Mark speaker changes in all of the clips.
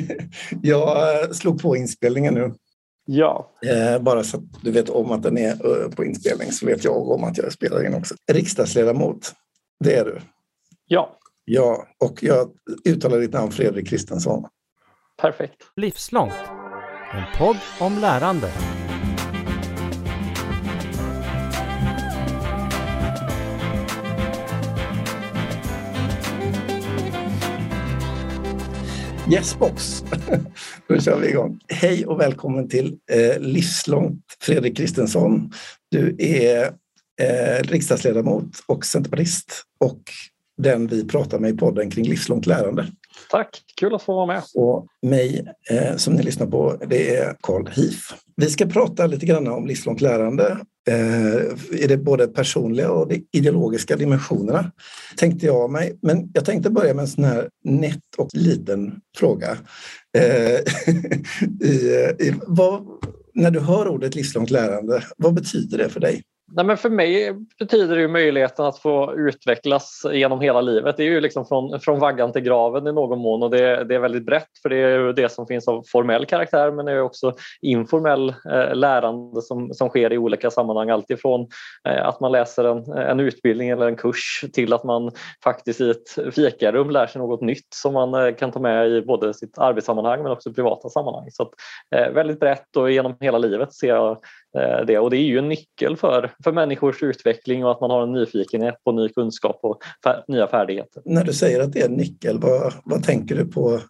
Speaker 1: jag slog på inspelningen nu.
Speaker 2: Ja.
Speaker 1: Eh, bara så att du vet om att den är eh, på inspelning så vet jag om att jag spelar in också. Riksdagsledamot, det är du.
Speaker 2: Ja.
Speaker 1: Ja, och jag uttalar ditt namn Fredrik Kristensson.
Speaker 2: Perfekt.
Speaker 3: Livslångt. En podd om lärande.
Speaker 1: Yes box! Då kör vi igång. Hej och välkommen till eh, Livslångt Fredrik Kristensson. Du är eh, riksdagsledamot och centerpartist och den vi pratar med i podden kring livslångt lärande.
Speaker 2: Tack, kul att få vara med.
Speaker 1: Och mig eh, som ni lyssnar på, det är Carl Hif. Vi ska prata lite grann om livslångt lärande Eh, i det både personliga och de ideologiska dimensionerna, tänkte jag mig. Men jag tänkte börja med en sån här nätt och liten fråga. Eh, i, i, vad, när du hör ordet livslångt lärande, vad betyder det för dig?
Speaker 2: Nej, men för mig betyder det ju möjligheten att få utvecklas genom hela livet. Det är ju liksom från, från vaggan till graven i någon mån och det, det är väldigt brett för det är ju det som finns av formell karaktär men det är också informell eh, lärande som, som sker i olika sammanhang. Alltifrån eh, att man läser en, en utbildning eller en kurs till att man faktiskt i ett fikarum lär sig något nytt som man eh, kan ta med i både sitt arbetssammanhang men också privata sammanhang. Så att, eh, väldigt brett och genom hela livet ser jag eh, det och det är ju en nyckel för för människors utveckling och att man har en nyfikenhet på ny kunskap och nya färdigheter.
Speaker 1: När du säger att det är en nyckel, vad, vad tänker du på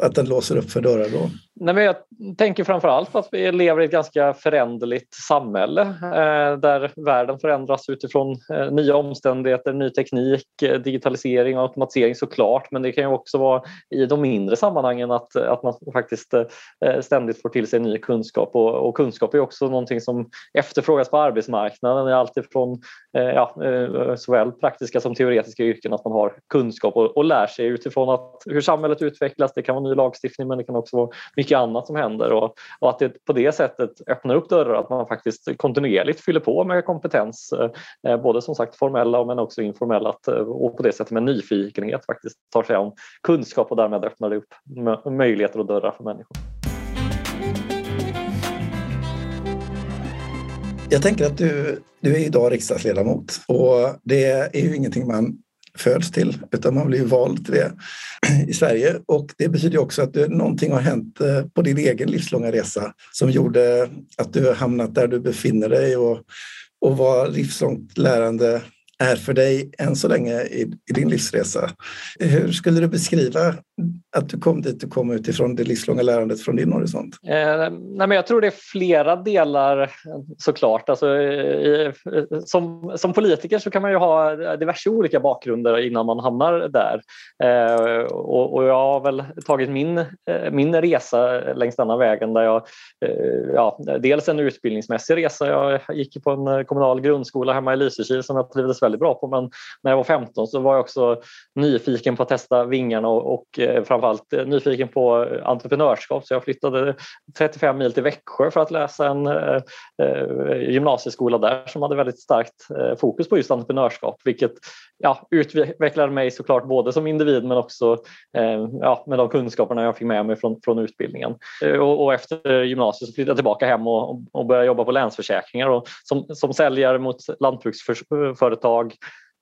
Speaker 1: att den låser upp för dörrar då?
Speaker 2: Nej, men jag tänker framför allt att vi lever i ett ganska föränderligt samhälle eh, där världen förändras utifrån eh, nya omständigheter, ny teknik, eh, digitalisering och automatisering såklart. Men det kan ju också vara i de mindre sammanhangen att, att man faktiskt eh, ständigt får till sig ny kunskap. Och, och, kunskap är också någonting som efterfrågas på arbetsmarknaden. Alltifrån eh, ja, eh, såväl praktiska som teoretiska yrken att man har kunskap och, och lär sig utifrån att, hur samhället utvecklas. Det kan vara ny lagstiftning men det kan också vara mycket annat som händer och, och att det på det sättet öppnar upp dörrar att man faktiskt kontinuerligt fyller på med kompetens, eh, eh både som sagt formella men också informella eh, och på det sättet med nyfikenhet faktiskt tar sig an kunskap och därmed öppnar det upp möjligheter och dörrar för människor.
Speaker 1: Jag tänker att du, du är idag riksdagsledamot och det är ju ingenting man föds till, utan man blir vald till det i Sverige. Och det betyder också att någonting har hänt eh, på din egen livslånga resa som gjorde att du har hamnat där du befinner dig och, och vad livslångt lärande är för dig än så länge i, i, din livsresa. Hur skulle du beskriva att du kom dit du kom utifrån det livslånga lärandet från din horisont?
Speaker 2: Eh, nej men jag tror det är flera delar såklart. Alltså, i, som, som politiker så kan man ju ha diverse olika bakgrunder innan man hamnar där. Eh, och, och, jag har väl tagit min, eh, min resa längs denna vägen där jag eh, ja, dels en utbildningsmässig resa. Jag gick på en kommunal grundskola hemma i Lysekil som jag trivdes väldigt bra på men när jag var 15 så var jag också nyfiken på att testa vingarna och, och eh, framförallt eh, nyfiken på eh, entreprenörskap så jag flyttade 35 mil till Växjö för att läsa en eh, eh, gymnasieskola där som hade väldigt starkt eh, fokus på just entreprenörskap vilket ja, utvecklade mig såklart både som individ men också eh, ja, med de kunskaperna jag fick med mig från, från utbildningen. Och, och, efter gymnasiet så flyttade jag tillbaka hem och, och började jobba på Länsförsäkringar och som, som säljare mot lantbruksföretag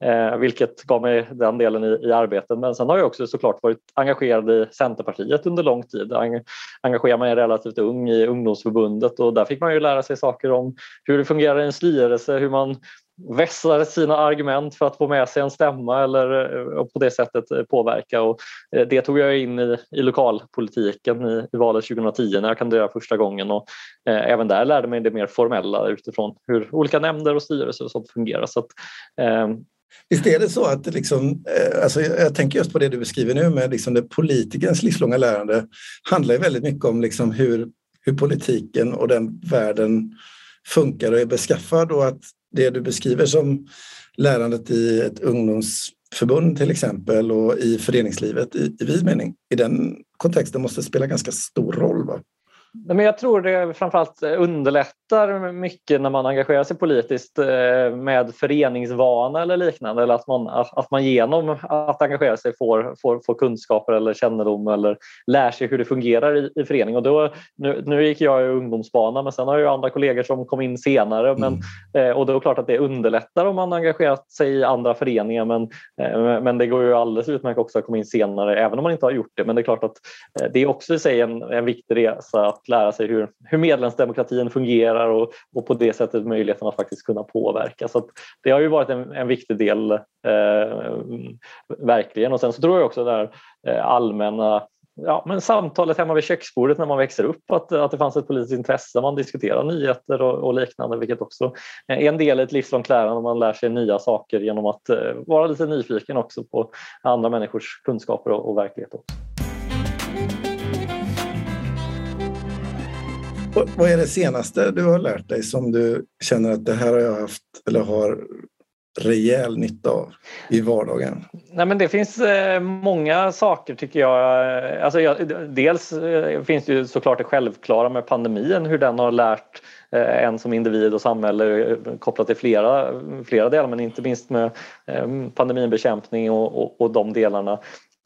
Speaker 2: eh, vilket gav mig den delen i, i arbetet. Men sen har jag också såklart varit engagerad i Centerpartiet under lång tid. Jag engagerade mig relativt ung i ungdomsförbundet och där fick man ju lära sig saker om hur det fungerar i en styrelse, hur man vässar sina argument för att få med sig en stämma eller eh, på det sättet eh, påverka. Och eh, det tog jag in i, i lokalpolitiken i, i valet 2010 när jag kandiderade första gången och eh, även där lärde mig det mer formella utifrån hur olika nämnder och styrelser och sånt fungerar. Så att, eh,
Speaker 1: Visst är det så att liksom, eh, alltså jag tänker just på det du beskriver nu med liksom det politikerns livslånga lärande handlar väldigt mycket om liksom hur, hur politiken och den världen funkar och är beskaffad och att det du beskriver som lärandet i ett ungdomsförbund till exempel och i föreningslivet i, i vid mening, i den kontexten måste spela ganska stor roll. Va?
Speaker 2: Men jag tror det framförallt underlättar mycket när man engagerar sig politiskt eh, med föreningsvana eller liknande. Eller att man, att man genom att engagera sig får, får, får kunskaper eller kännedom eller lär sig hur det fungerar i, i förening. Och då, nu, nu gick jag i ungdomsbana men sen har jag andra kollegor som kom in senare. Men, mm. eh, och det är klart att det underlättar om man engagerat sig i andra föreningar men, eh, men det går ju alldeles utmärkt också att komma in senare även om man inte har gjort det. Men det är klart att det är också i sig en, en viktig resa att lära sig hur, hur medlemsdemokratin fungerar och, och på det sättet möjligheten att faktiskt kunna påverka. Så det har ju varit en, en viktig del eh, verkligen. Och sen så tror jag också det här eh, allmänna ja, men samtalet hemma vid köksbordet när man växer upp, att, att det fanns ett politiskt intresse, man diskuterar nyheter och, och liknande, vilket också är en del i ett livslångt lärande. Man lär sig nya saker genom att eh, vara lite nyfiken också på andra människors kunskaper och, och verklighet. Också.
Speaker 1: Vad är det senaste du har lärt dig som du känner att det här har jag haft eller har rejäl nytta av i vardagen?
Speaker 2: Nej, men det finns eh, många saker tycker jag. Alltså, jag dels eh, finns det ju såklart det självklara med pandemin, hur den har lärt eh, en som individ och samhälle kopplat till flera, flera delar men inte minst med pandemibekämpning och, och, och de delarna.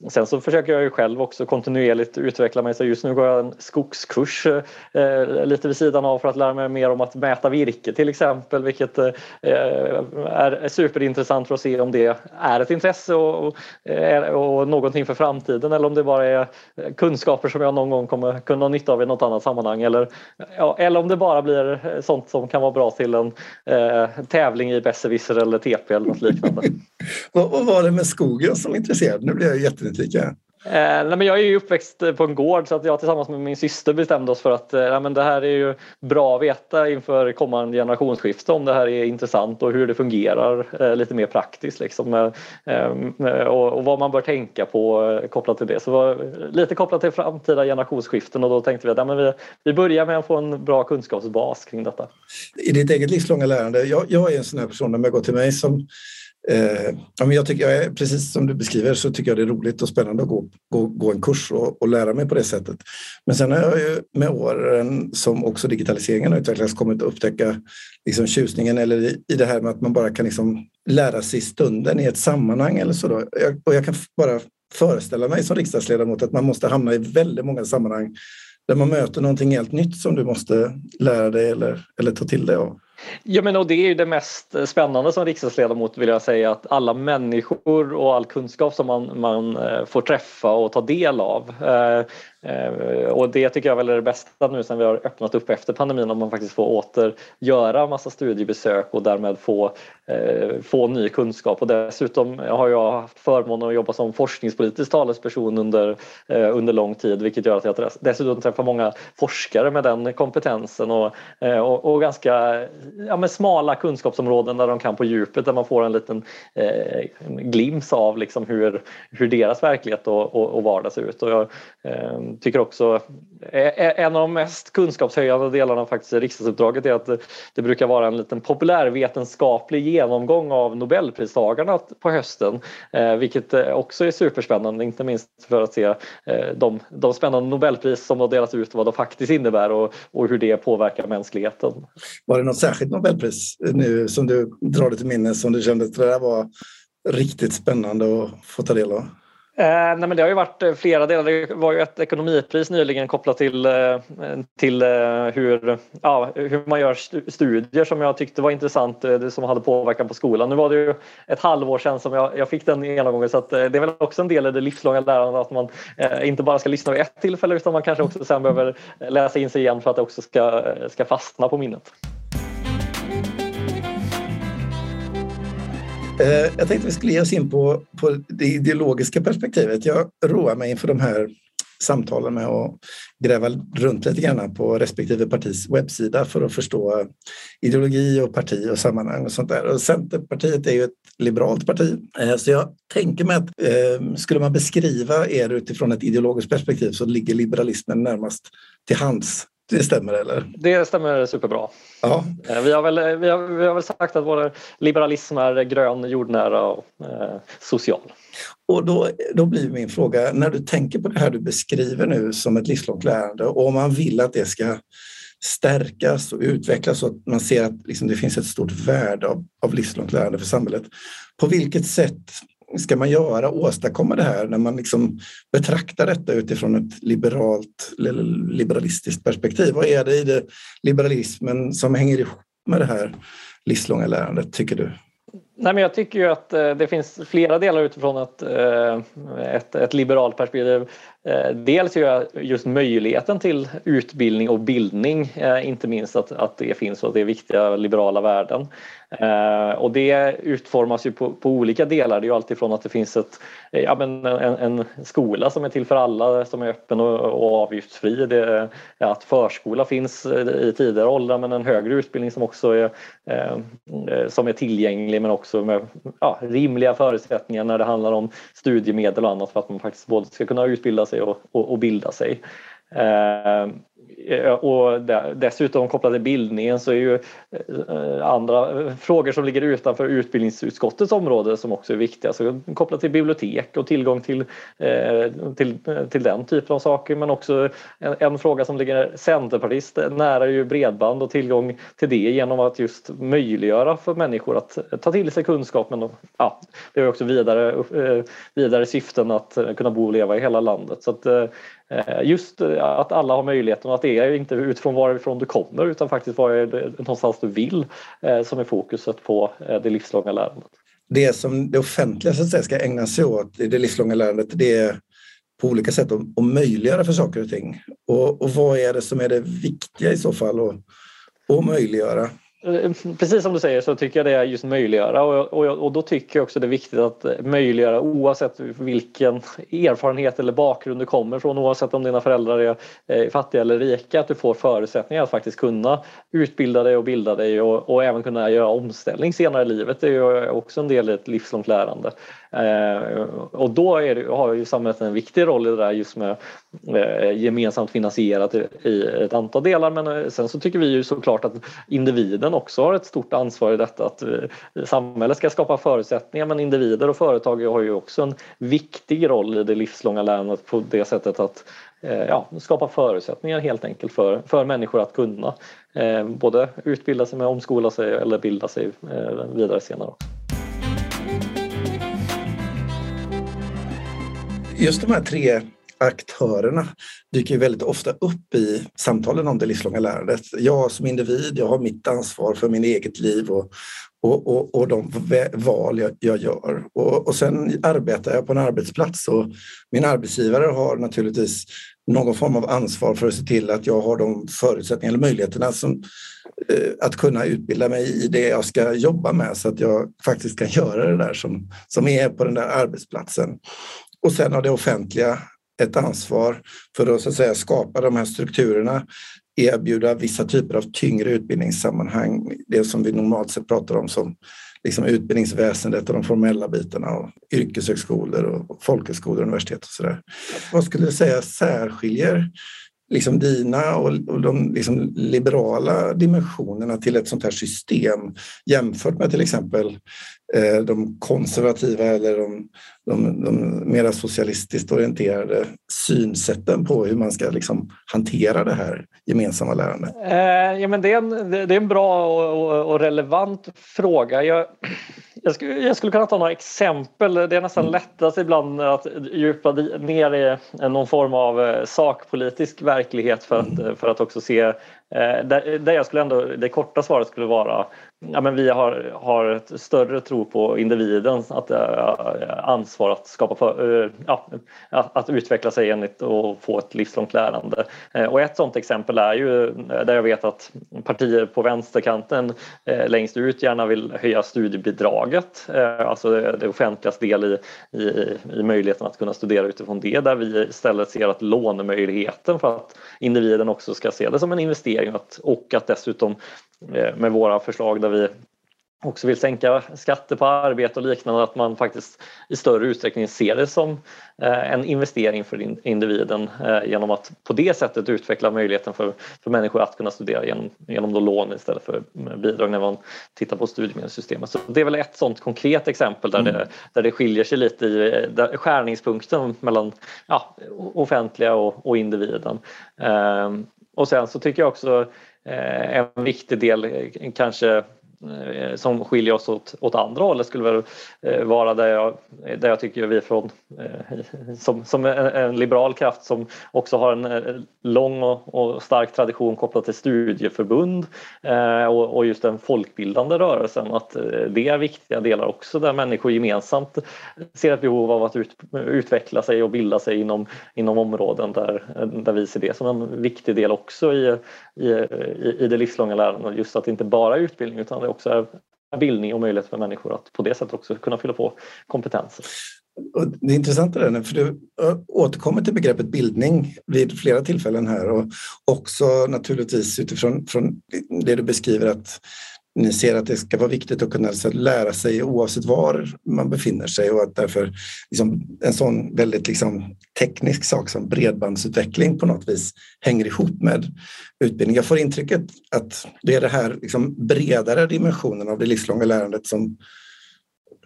Speaker 2: Sen så försöker jag ju själv också kontinuerligt utveckla mig. Så just nu går jag en skogskurs eh, lite vid sidan av för att lära mig mer om att mäta virke till exempel vilket eh, är superintressant för att se om det är ett intresse och, och, eh, och någonting för framtiden eller om det bara är kunskaper som jag någon gång kommer kunna ha nytta av i något annat sammanhang eller, ja, eller om det bara blir sånt som kan vara bra till en eh, tävling i besserwisser eller TP eller något liknande.
Speaker 1: Vad var det med skogen som intresserade? Nu blir jag jättenyfiken.
Speaker 2: Eh, nej, men jag är ju uppväxt på en gård så att jag tillsammans med min syster bestämde oss för att eh, men det här är ju bra att veta inför kommande generationsskifte om det här är intressant och hur det fungerar eh, lite mer praktiskt liksom, eh, och, och, vad man bör tänka på eh, kopplat till det. Så var lite kopplat till framtida generationsskiften och då tänkte vi att ja, men vi, vi börjar med att få en bra kunskapsbas kring detta.
Speaker 1: I ditt eget livslånga lärande, jag, jag är en sån här person, när man går till mig som Eh, ja, men jag tycker, jag är, precis som du beskriver så tycker jag det är roligt och spännande att gå, gå, gå en kurs och, och, lära mig på det sättet. Men sen har jag ju med åren som också digitaliseringen har utvecklats kommit att upptäcka liksom tjusningen eller i, i det här med att man bara kan liksom lära sig stunden i ett sammanhang eller så. Då. Jag, och jag kan bara föreställa mig som riksdagsledamot att man måste hamna i väldigt många sammanhang där man möter någonting helt nytt som du måste lära dig eller, eller ta till dig av.
Speaker 2: Ja, men och det är ju det mest eh, spännande som riksdagsledamot vill jag säga att alla människor och all kunskap som man, man eh, får träffa och ta del av. Eh, och det tycker jag väl är det bästa nu sen vi har öppnat upp efter pandemin att man faktiskt får åter göra massa studiebesök och därmed få, få ny kunskap. Och dessutom har jag haft förmånen att jobba som forskningspolitisk talesperson under, under lång tid vilket gör att jag dessutom träffar många forskare med den kompetensen och, och, och ganska ja, med smala kunskapsområden där de kan på djupet där man får en liten eh, glimt av liksom hur, hur deras verklighet och, och, och vardag ser ut. Och jag, eh, tycker också eh, eh, en av de mest kunskapshöjande delarna faktiskt i riksdagsuppdraget är att det brukar vara en liten populärvetenskaplig genomgång av Nobelpristagarna på hösten eh, vilket eh, också är superspännande inte minst för att se eh, de, de spännande Nobelpris som har delats ut och vad de faktiskt innebär och, och hur det påverkar mänskligheten.
Speaker 1: Var det något särskilt Nobelpris eh, nu som du drar dig till minnes som du kände att det där var riktigt spännande att få ta del av?
Speaker 2: Eh, nej men det har ju varit eh, flera delar. Det var ju ett ekonomipris nyligen kopplat till, eh, till eh, hur, ja, hur man gör studier som jag tyckte var intressant, eh, det som hade påverkan på skolan. Nu var det ju ett halvår sedan som jag, jag fick den genomgången så att, det är väl också en del i det livslånga lärandet att man eh, inte bara ska lyssna vid ett tillfälle utan man kanske också sen behöver läsa in sig igen för att det också ska, ska fastna på minnet.
Speaker 1: Eh, jag tänkte vi skulle ge oss in på, på det ideologiska perspektivet. Jag roar mig inför de här samtalen med att gräva runt lite grann på respektive partis webbsida för att förstå ideologi och parti och sammanhang och sånt där. Och Centerpartiet är ju ett liberalt parti. Eh, så jag tänker mig att eh, skulle man beskriva er utifrån ett ideologiskt perspektiv så ligger liberalismen närmast till hands det stämmer eller?
Speaker 2: Det stämmer superbra.
Speaker 1: Ja.
Speaker 2: Eh, vi, har väl, vi, har, vi har väl sagt att vår liberalism är grön, jordnära och eh, social.
Speaker 1: Och då, då blir min fråga, när du tänker på det här du beskriver nu som ett livslångt lärande och om man vill att det ska stärkas och utvecklas så att man ser att liksom det finns ett stort värde av, av livslångt lärande för samhället. På vilket sätt ska man göra, åstadkomma det här när man liksom betraktar detta utifrån ett liberalt, liberalistiskt perspektiv? Vad är det i det liberalismen som hänger ihop med det här livslånga lärandet, tycker du?
Speaker 2: Nej, men jag tycker ju att eh, det finns flera delar utifrån ett, eh, ett, ett liberalt perspektiv. Eh, dels är just möjligheten till utbildning och bildning, eh, inte minst att, att det finns och att det är viktiga liberala värden. Eh, och det utformas ju på, på olika delar. Det är ju alltifrån att det finns ett, ja, men en, en skola som är till för alla, som är öppen och, och avgiftsfri. Det, att förskola finns i tidigare åldrar men en högre utbildning som också är, som är tillgänglig men också med ja, rimliga förutsättningar när det handlar om studiemedel och annat för att man faktiskt både ska kunna utbilda sig sig och, och, och bilda sig. Eh, Eh, och dessutom kopplat till bildningen så är ju eh, andra frågor som ligger utanför utbildningsutskottets område som också är viktiga. Så kopplat till bibliotek och tillgång till, eh, till, till den typen av saker men också en, en fråga som ligger Centerpartist nära är ju bredband och tillgång till det genom att just möjliggöra för människor att ta till sig kunskap men ja, det är också vidare, vidare syften att kunna bo och leva i hela landet. Så att, Eh, just eh, att alla har möjligheten och att det är inte utifrån varifrån du kommer utan faktiskt var är det någonstans du vill eh, som är fokuset på det livslånga lärandet.
Speaker 1: Det som det offentliga så att säga, ska ägna sig åt i det livslånga lärandet det är på olika sätt att, att möjliggöra för saker och ting. Och, och vad är det som är det viktiga i så fall att, att möjliggöra?
Speaker 2: Eh, precis som du säger så tycker jag det är just möjliggöra och, och, och då tycker jag också det är viktigt att eh, möjliggöra oavsett vilken erfarenhet eller bakgrund du kommer från oavsett om dina föräldrar är eh, fattiga eller rika att du får förutsättningar att faktiskt kunna utbilda dig och bilda dig och, och även kunna göra omställning senare i livet. Det är ju också en del i ett livslångt lärande. Eh, och då är det, har ju samhället en viktig roll i det där just med Eh, gemensamt finansierat i ett antal delar men eh, sen så tycker vi ju såklart att individen också har ett stort ansvar i detta att eh, samhället ska skapa förutsättningar men individer och företag har ju också en viktig roll i det livslånga lärandet på det sättet att ja, skapa förutsättningar helt enkelt för, för människor att kunna både utbilda sig med omskola sig eller bilda sig vidare senare.
Speaker 1: just de här tre aktörerna dyker väldigt ofta upp i samtalen om det livslånga lärandet. Jag som individ, jag har mitt ansvar för min eget liv och, och, och, och de val jag, jag gör. Och, och sen arbetar jag på en arbetsplats och min arbetsgivare har naturligtvis någon form av ansvar för att se till att jag har de förutsättningar eller möjligheterna som, eh, att kunna utbilda mig i det jag ska jobba med så att jag faktiskt kan göra det där som, som är på den där arbetsplatsen. Och sen har det offentliga ett ansvar för att, så att säga, skapa de här strukturerna, erbjuda vissa typer av tyngre utbildningssammanhang, det som vi normalt sett pratar om som liksom utbildningsväsendet och de formella bitarna och yrkeshögskolor och folkhögskolor och universitet och sådär. Vad skulle du säga särskiljer liksom dina och, och de liksom liberala dimensionerna till ett sånt här system jämfört med till exempel de konservativa eller de, de, de mera socialistiskt orienterade synsätten på hur man ska liksom hantera det här gemensamma lärandet?
Speaker 2: Eh, ja, men det, är en, det är en bra och, och relevant fråga. Jag, jag skulle, jag skulle kunna ta några exempel. Det är nästan mm. lättast ibland att djupa ner i någon form av eh, sakpolitisk verklighet för att, mm. för att också se eh, Eh, där, där jag skulle ändå, det korta svaret skulle vara ja, men vi har, har ett större tro på individens att äh, ansvar att skapa för, äh, ja, att, att, utveckla sig enligt och få ett livslångt lärande. Äh, och ett sådant exempel är ju där jag vet att partier på vänsterkanten längst ut gärna vill höja studiebidraget, alltså det, det offentligas del i, i, i möjligheten att kunna studera utifrån det, där vi istället ser att lånemöjligheten för att individen också ska se det som en investering att, och att dessutom med våra förslag där vi också vill sänka skatter på arbete och liknande, att man faktiskt i större utsträckning ser det som eh, en investering för individen eh, genom att på det sättet utveckla möjligheten för, för människor att kunna studera genom, genom då lån istället för bidrag när man tittar på studiemedelssystemet. Så det är väl ett sådant konkret exempel där, mm. det, där det skiljer sig lite i där skärningspunkten mellan ja, offentliga och, och individen. Ehm, och sen så tycker jag också eh, en viktig del eh, kanske Eh, som skiljer oss åt, åt andra hållet skulle väl eh, vara där jag, där jag tycker vi från eh, som, som en, liberal kraft som också har en lång och, och stark tradition kopplat till studieförbund och, och, just den folkbildande rörelsen att det är viktiga delar också där människor gemensamt ser ett behov av att ut, utveckla sig och bilda sig inom, inom områden där, där vi ser det som en viktig del också i, i, i det livslånga lärandet. Just att det inte bara är utbildning utan det också är bildning och möjlighet för människor att på det sättet också kunna fylla på kompetenser.
Speaker 1: Och det är intressant det där, för du återkommer till begreppet bildning vid flera tillfällen här och också naturligtvis utifrån från det du beskriver att ni ser att det ska vara viktigt att kunna lära sig oavsett var man befinner sig och att därför liksom, en sån väldigt liksom, teknisk sak som bredbandsutveckling på något vis hänger ihop med utbildning. Jag får intrycket att det är den här liksom, bredare dimensionen av det livslånga lärandet som,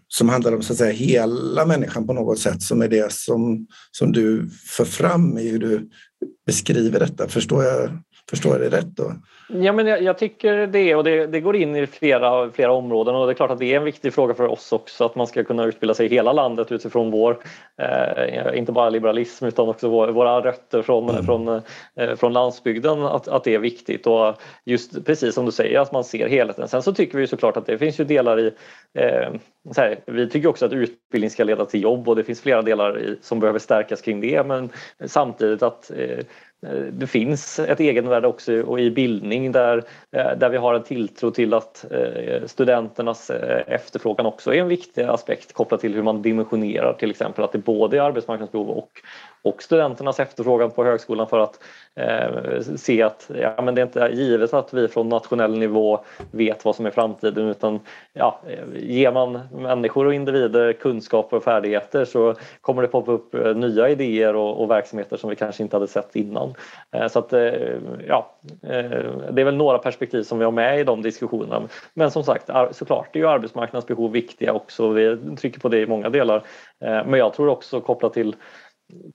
Speaker 1: som handlar om så att säga, hela människan på något sätt som är det som, som du för fram i hur du beskriver detta. Förstår jag, förstår jag det rätt? Då?
Speaker 2: Ja, men jag, jag, tycker det och det, det, går in i flera, flera områden och det är klart att det är en viktig fråga för oss också att man ska kunna utbilda sig i hela landet utifrån vår, eh, inte bara liberalism utan också vår, våra rötter från, mm. från, eh, från landsbygden, att, att det är viktigt och just precis som du säger att man ser helheten. Sen så tycker vi såklart att det finns ju delar i eh, här, vi tycker också att utbildning ska leda till jobb och det finns flera delar i, som behöver stärkas kring det men samtidigt att eh, Eh, det finns ett egenvärde också i bildning där, eh, där vi har en tilltro till att eh, studenternas efterfrågan också är en viktig aspekt kopplat till hur man dimensionerar till exempel att det både är arbetsmarknadsbehov och, och studenternas efterfrågan på högskolan för att eh, se att ja, men det är inte givet att vi från nationell nivå vet vad som är framtiden utan ja, eh, ger man människor och individer kunskaper och färdigheter så kommer det poppa upp eh, nya idéer och, och verksamheter som vi kanske inte hade sett innan. Eh, så att, eh, ja, eh, det är väl några perspektiv som vi har med i de diskussionerna. Men som sagt, såklart är ju arbetsmarknadsbehov viktiga också. Vi trycker på det i många delar. Eh, men jag tror också kopplat till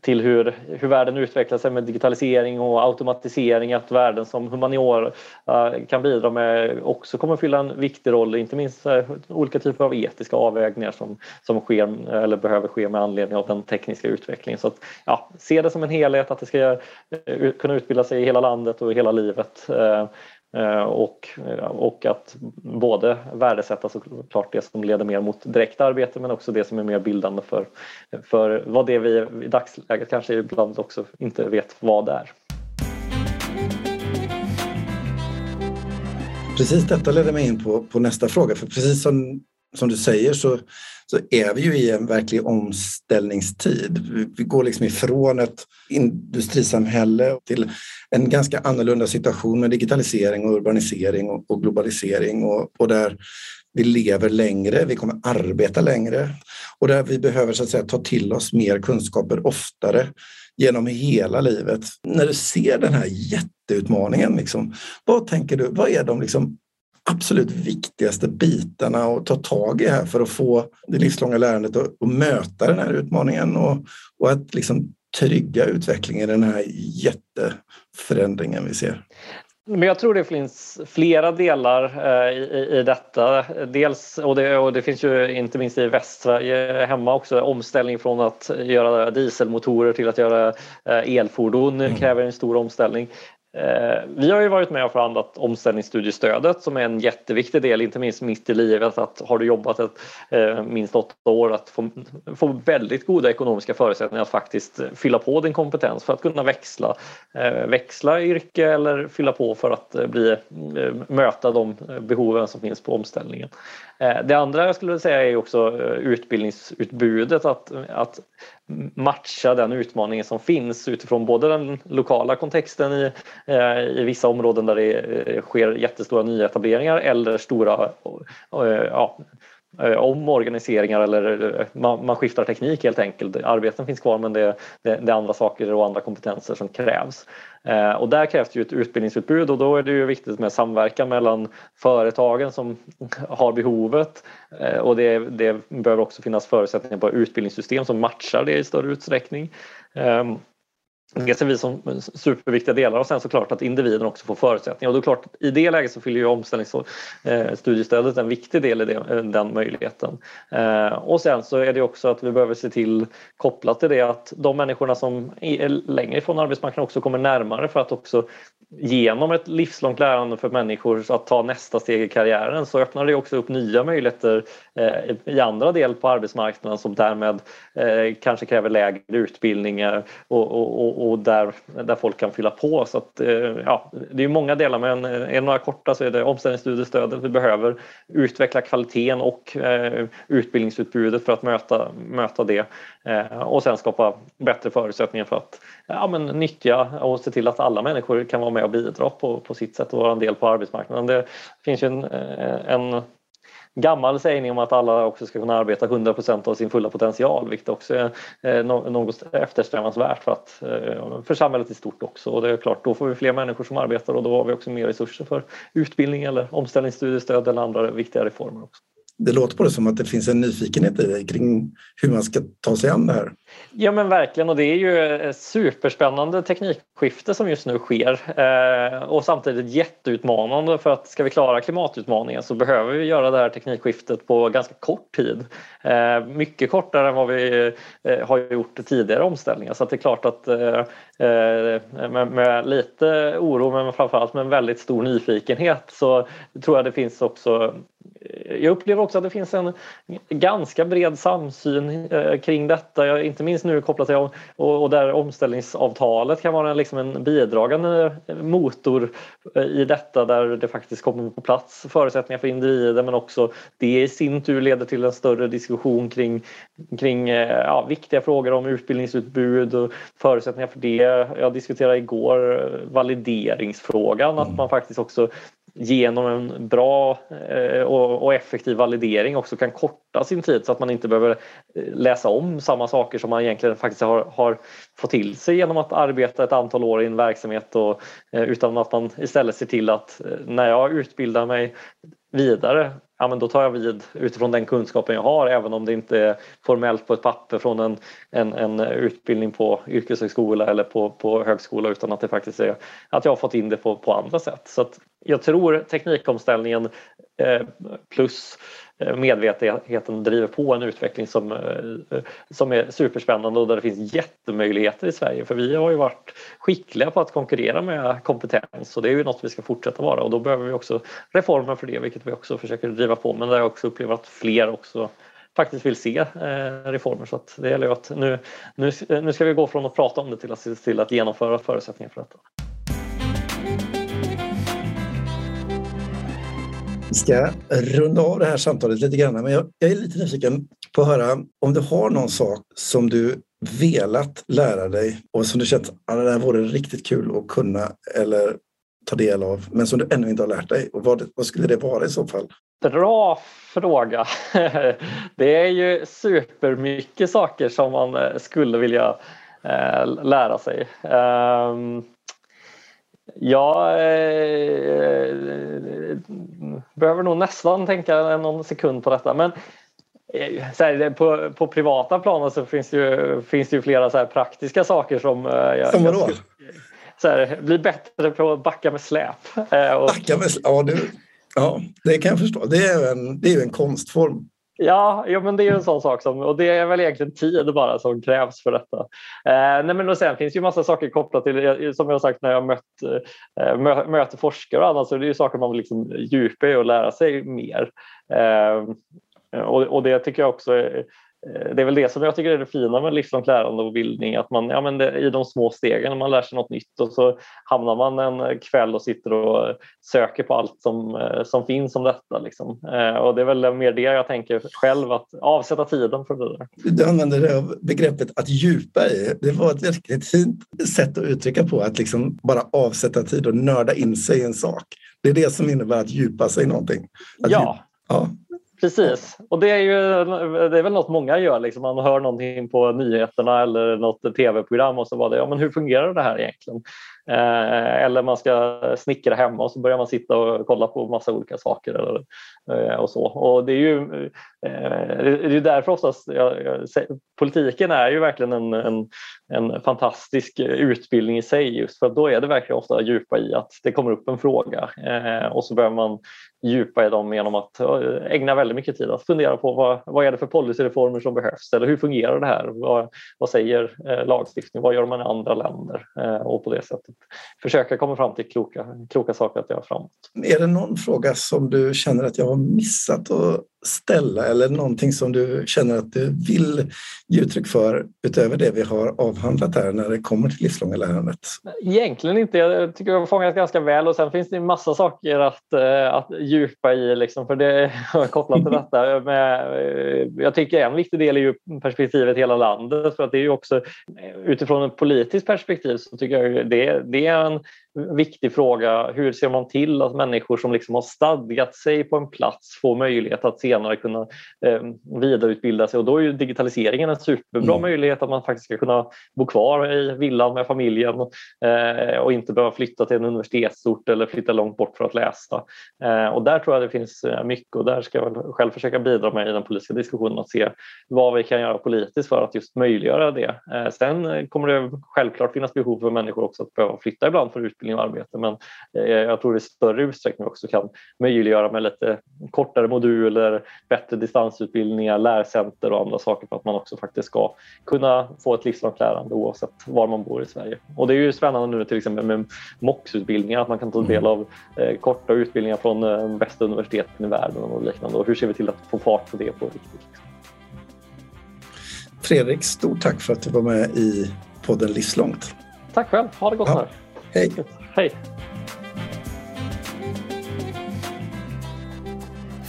Speaker 2: till hur, hur världen utvecklar sig med digitalisering och automatisering, att värden som humaniora eh, kan bidra med också kommer att fylla en viktig roll, inte minst eh, olika typer av etiska avvägningar som, som sker eh, eller behöver ske med anledning av den tekniska utvecklingen. Så att, ja, se det som en helhet, att det ska kunna utbilda sig i hela landet och i hela livet. Eh, och, eh, och att både värdesätta såklart det som leder mer mot direkt arbete men också det som är mer bildande för, för vad det vi i dagsläget kanske ibland också inte vet vad det är.
Speaker 1: Precis detta leder mig in på, på nästa fråga, för precis som, som du säger så så är vi ju i en verklig omställningstid. Vi går liksom ifrån ett industrisamhälle till en ganska annorlunda situation med digitalisering och urbanisering och, globalisering och, och där vi lever längre, vi kommer arbeta längre och där vi behöver så att säga, ta till oss mer kunskaper oftare genom hela livet. När du ser den här jätteutmaningen, liksom, vad tänker du? Vad är de liksom absolut viktigaste bitarna att ta tag i här för att få det livslånga lärandet att, möta den här utmaningen och, och att liksom trygga utvecklingen i den här jätteförändringen vi ser?
Speaker 2: Men jag tror det finns flera delar eh, i, i detta. Dels, och det, och det finns ju inte minst i Västsverige hemma också, omställning från att göra dieselmotorer till att göra eh, elfordon mm. kräver en stor omställning. Eh, vi har ju varit med och förhandlat omställningsstudiestödet som är en jätteviktig del, inte minst mitt i livet, att har du jobbat ett, eh, minst åtta år att få, få väldigt goda ekonomiska förutsättningar att faktiskt fylla på din kompetens för att kunna växla, eh, växla yrke eller fylla på för att eh, bli, eh, möta de behoven som finns på omställningen. Eh, det andra jag skulle säga är också utbildningsutbudet, att, att matcha den utmaningen som finns utifrån både den lokala kontexten i, eh, i vissa områden där det eh, sker jättestora nyetableringar eller stora eh, ja, Eh, omorganiseringar eller eh, man, man, skiftar teknik helt enkelt. Arbeten finns kvar men det, det, det är andra saker och andra kompetenser som krävs. Eh, och där krävs det ju ett utbildningsutbud och då är det ju viktigt med samverkan mellan företagen som har behovet eh, och det, det behöver också finnas förutsättningar på utbildningssystem som matchar det i större utsträckning. Ehm, det ser vi som superviktiga delar och sen såklart att individen också får förutsättningar. Och då klart, I det läget så fyller ju omställningsstudiestödet eh, en viktig del i det, eh, den möjligheten. Eh, och sen så är det också att vi behöver se till kopplat till det att de människorna som är längre ifrån arbetsmarknaden också kommer närmare för att också genom ett livslångt lärande för människor att ta nästa steg i karriären så öppnar det också upp nya möjligheter i andra delar på arbetsmarknaden som därmed kanske kräver lägre utbildningar och, och, och där, där folk kan fylla på. Så att, eh, ja, det är många delar men eh, är några korta så är det omställningsstudiestödet. Vi behöver utveckla kvaliteten och eh, utbildningsutbudet för att möta, möta det och sen skapa bättre förutsättningar för att ja, men nyttja och se till att alla människor kan vara med och bidra på, på sitt sätt och vara en del på arbetsmarknaden. Det finns ju en, en gammal sägning om att alla också ska kunna arbeta 100% av sin fulla potential vilket också är eh, något eftersträvansvärt för, att, eh, för samhället i stort också. Och det är klart, då får vi fler människor som arbetar och då har vi också mer resurser för utbildning eller omställningsstudiestöd eller andra viktiga reformer också
Speaker 1: det låter på det som att det finns en nyfikenhet i dig kring hur man ska ta sig an det här.
Speaker 2: Ja men verkligen. Och det är ju ett superspännande teknikskifte som just nu sker. Eh, och samtidigt jätteutmanande för att ska vi klara klimatutmaningen så behöver vi göra det här teknikskiftet på ganska kort tid. Eh, mycket kortare än vad vi eh, har gjort tidigare omställningar. Så att det är klart att eh, eh, med, med lite oro men framförallt med en väldigt stor nyfikenhet så tror jag det finns också eh, jag upplever också att det finns en ganska bred samsyn kring detta, inte minst nu kopplat till och där omställningsavtalet kan vara liksom en bidragande motor eh, i detta där det faktiskt kommer på plats förutsättningar för individer men också det i sin tur leder till en större diskussion kring, kring eh, ja, viktiga frågor om utbildningsutbud och förutsättningar för det. Jag diskuterade igår valideringsfrågan, att man faktiskt också genom en bra eh, och effektiv validering också kan korta sin tid så att man inte behöver eh, läsa om samma saker som man egentligen faktiskt har, har fått till sig genom att arbeta ett antal år i en verksamhet och, eh, utan att man istället ser till att när jag utbildar mig vidare ja, men då tar jag vid utifrån den kunskapen jag har även om det inte är formellt på ett papper från en, en, en utbildning på yrkeshögskola eller på, på högskola utan att det faktiskt är att jag har fått in det på, på andra sätt. Så att jag tror teknikomställningen eh, plus eh, medvetenheten driver på en utveckling som, eh, som är superspännande och där det finns jättemöjligheter i Sverige. För vi har ju varit skickliga på att konkurrera med kompetens och det är ju något vi ska fortsätta vara och då behöver vi också reformer för det vilket vi också försöker driva på men där jag också upplever att fler också faktiskt vill se reformer så att det gäller ju att nu, nu, nu ska vi gå från att prata om det till att se till att genomföra förutsättningar för detta.
Speaker 1: Vi ska runda av det här samtalet lite grann, men jag, jag är lite nyfiken på att höra om du har någon sak som du velat lära dig och som du känt att ah, det här vore riktigt kul att kunna eller ta del av, men som du ännu inte har lärt dig. Och vad, vad skulle det vara i så fall?
Speaker 2: Bra fråga. Det är ju supermycket saker som man eh, skulle vilja eh, lära sig. Ehm, jag eh, behöver nog nästan tänka någon sekund på detta. Men eh, här, på, på privata planer så finns det ju, finns det ju flera så praktiska saker som eh, jag,
Speaker 1: som vadå?
Speaker 2: här, bli bättre på att backa med släp.
Speaker 1: Eh, och, backa med släp, ja, du, ja det kan jag förstå. Det är en, det är en konstform.
Speaker 2: Ja, ja, men det är en sån sak som, och det är väl egentligen tid bara som krävs för detta. Eh, nej, men och sen finns ju massa saker kopplat till, som jag sagt när jag mött, eh, mö, möter forskare och annat, så det är ju saker man vill liksom djupa i och lära sig mer. Eh, och, och det tycker jag också är, det är väl det som jag tycker är det fina med livslångt lärande och bildning, att man ja, men det, i de små stegen, man lär sig något nytt och så hamnar man en kväll och sitter och söker på allt som, eh, som finns om detta. Liksom. Eh, och det är väl mer det jag tänker själv, att avsätta tiden för det där.
Speaker 1: Du använder det av begreppet att djupa i. Det var ett riktigt fint sätt att uttrycka på, att liksom bara avsätta tid och nörda in sig i en sak. Det är det som innebär att djupa sig i någonting. Att
Speaker 2: ja. ja. Precis, och det är, ju, det är väl något många gör. Liksom. Man hör någonting på nyheterna eller något tv-program och så var det, ja men hur fungerar det här egentligen? Eh, eller man ska snickra hemma och så börjar man sitta och kolla på massa olika saker. Eller, eh, och så. Och det är ju eh, det är därför oftast, jag, politiken är ju verkligen en, en, en, fantastisk utbildning i sig just för då är det verkligen ofta djupa i att det kommer upp en fråga och så börjar man djupa i dem genom att ägna väldigt mycket tid att fundera på vad, vad är det för policyreformer som behövs eller hur fungerar det här? Vad, vad säger lagstiftningen? Vad gör man i andra länder? Och på det sättet försöka komma fram till kloka, kloka saker att göra framåt.
Speaker 1: Är det någon fråga som du känner att jag har missat att ställa eller någonting som du känner att du vill ge uttryck för utöver det vi har avhandlat här när det kommer till livslånga lärandet?
Speaker 2: Egentligen inte. Jag tycker jag har fångat ganska väl och sen finns det en massa saker att, eh, att djupa i liksom, för det är kopplat till detta. Med, eh, jag tycker en viktig del är ju perspektivet hela landet för att det är ju också utifrån ett politiskt perspektiv så tycker jag det, det är en viktig fråga. Hur ser man till att människor som liksom har stadgat sig på en plats får möjlighet att senare kunna eh, vidareutbilda sig? Och då är ju digitaliseringen en superbra mm. möjlighet att man faktiskt ska kunna bo kvar i villan med familjen eh, och inte behöva flytta till en universitetsort eller flytta långt bort för att läsa. Eh, och där tror jag det finns eh, mycket och där ska jag själv försöka bidra med i den politiska diskussionen att se vad vi kan göra politiskt för att just möjliggöra det. Eh, sen kommer det självklart finnas behov för människor också att behöva flytta ibland för utbildning utbildning och arbete. Men eh, jag tror i större utsträckning också kan möjliggöra med lite kortare moduler, bättre distansutbildningar, lärcenter och andra saker för att man också faktiskt ska kunna få ett livslångt lärande oavsett var man bor i Sverige. Och det är ju spännande nu till exempel med MOX-utbildningar, att man kan ta del mm. av eh, korta utbildningar från de eh, bästa universiteten i världen och liknande. Och hur ser vi till att få fart på det på riktigt?
Speaker 1: Fredrik, stort tack för att du var med i podden Livslångt.
Speaker 2: Tack själv, ha det gott ja.
Speaker 1: Hej.
Speaker 2: Hej.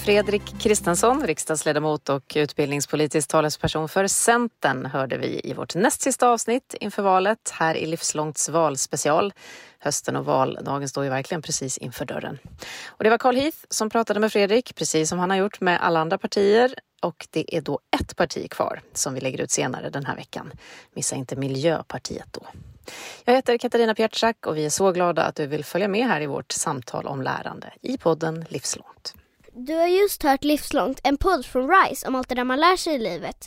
Speaker 4: Fredrik Kristensson, riksdagsledamot och utbildningspolitisk talesperson för Centern hörde vi i vårt näst sista avsnitt inför valet här i Livslångts valspecial. Hösten och valdagen står ju verkligen precis inför dörren. Och det var Carl Heath som pratade med Fredrik, precis som han har gjort med alla andra partier. Och det är då ett parti kvar som vi lägger ut senare den här veckan. Missa inte Miljöpartiet då. Jag heter Katarina Pjertsak och vi är så glada att du vill följa med här i vårt samtal om lärande i podden Livslångt.
Speaker 5: Du har just hört Livslångt, en podd från RISE om allt det där man lär sig i livet.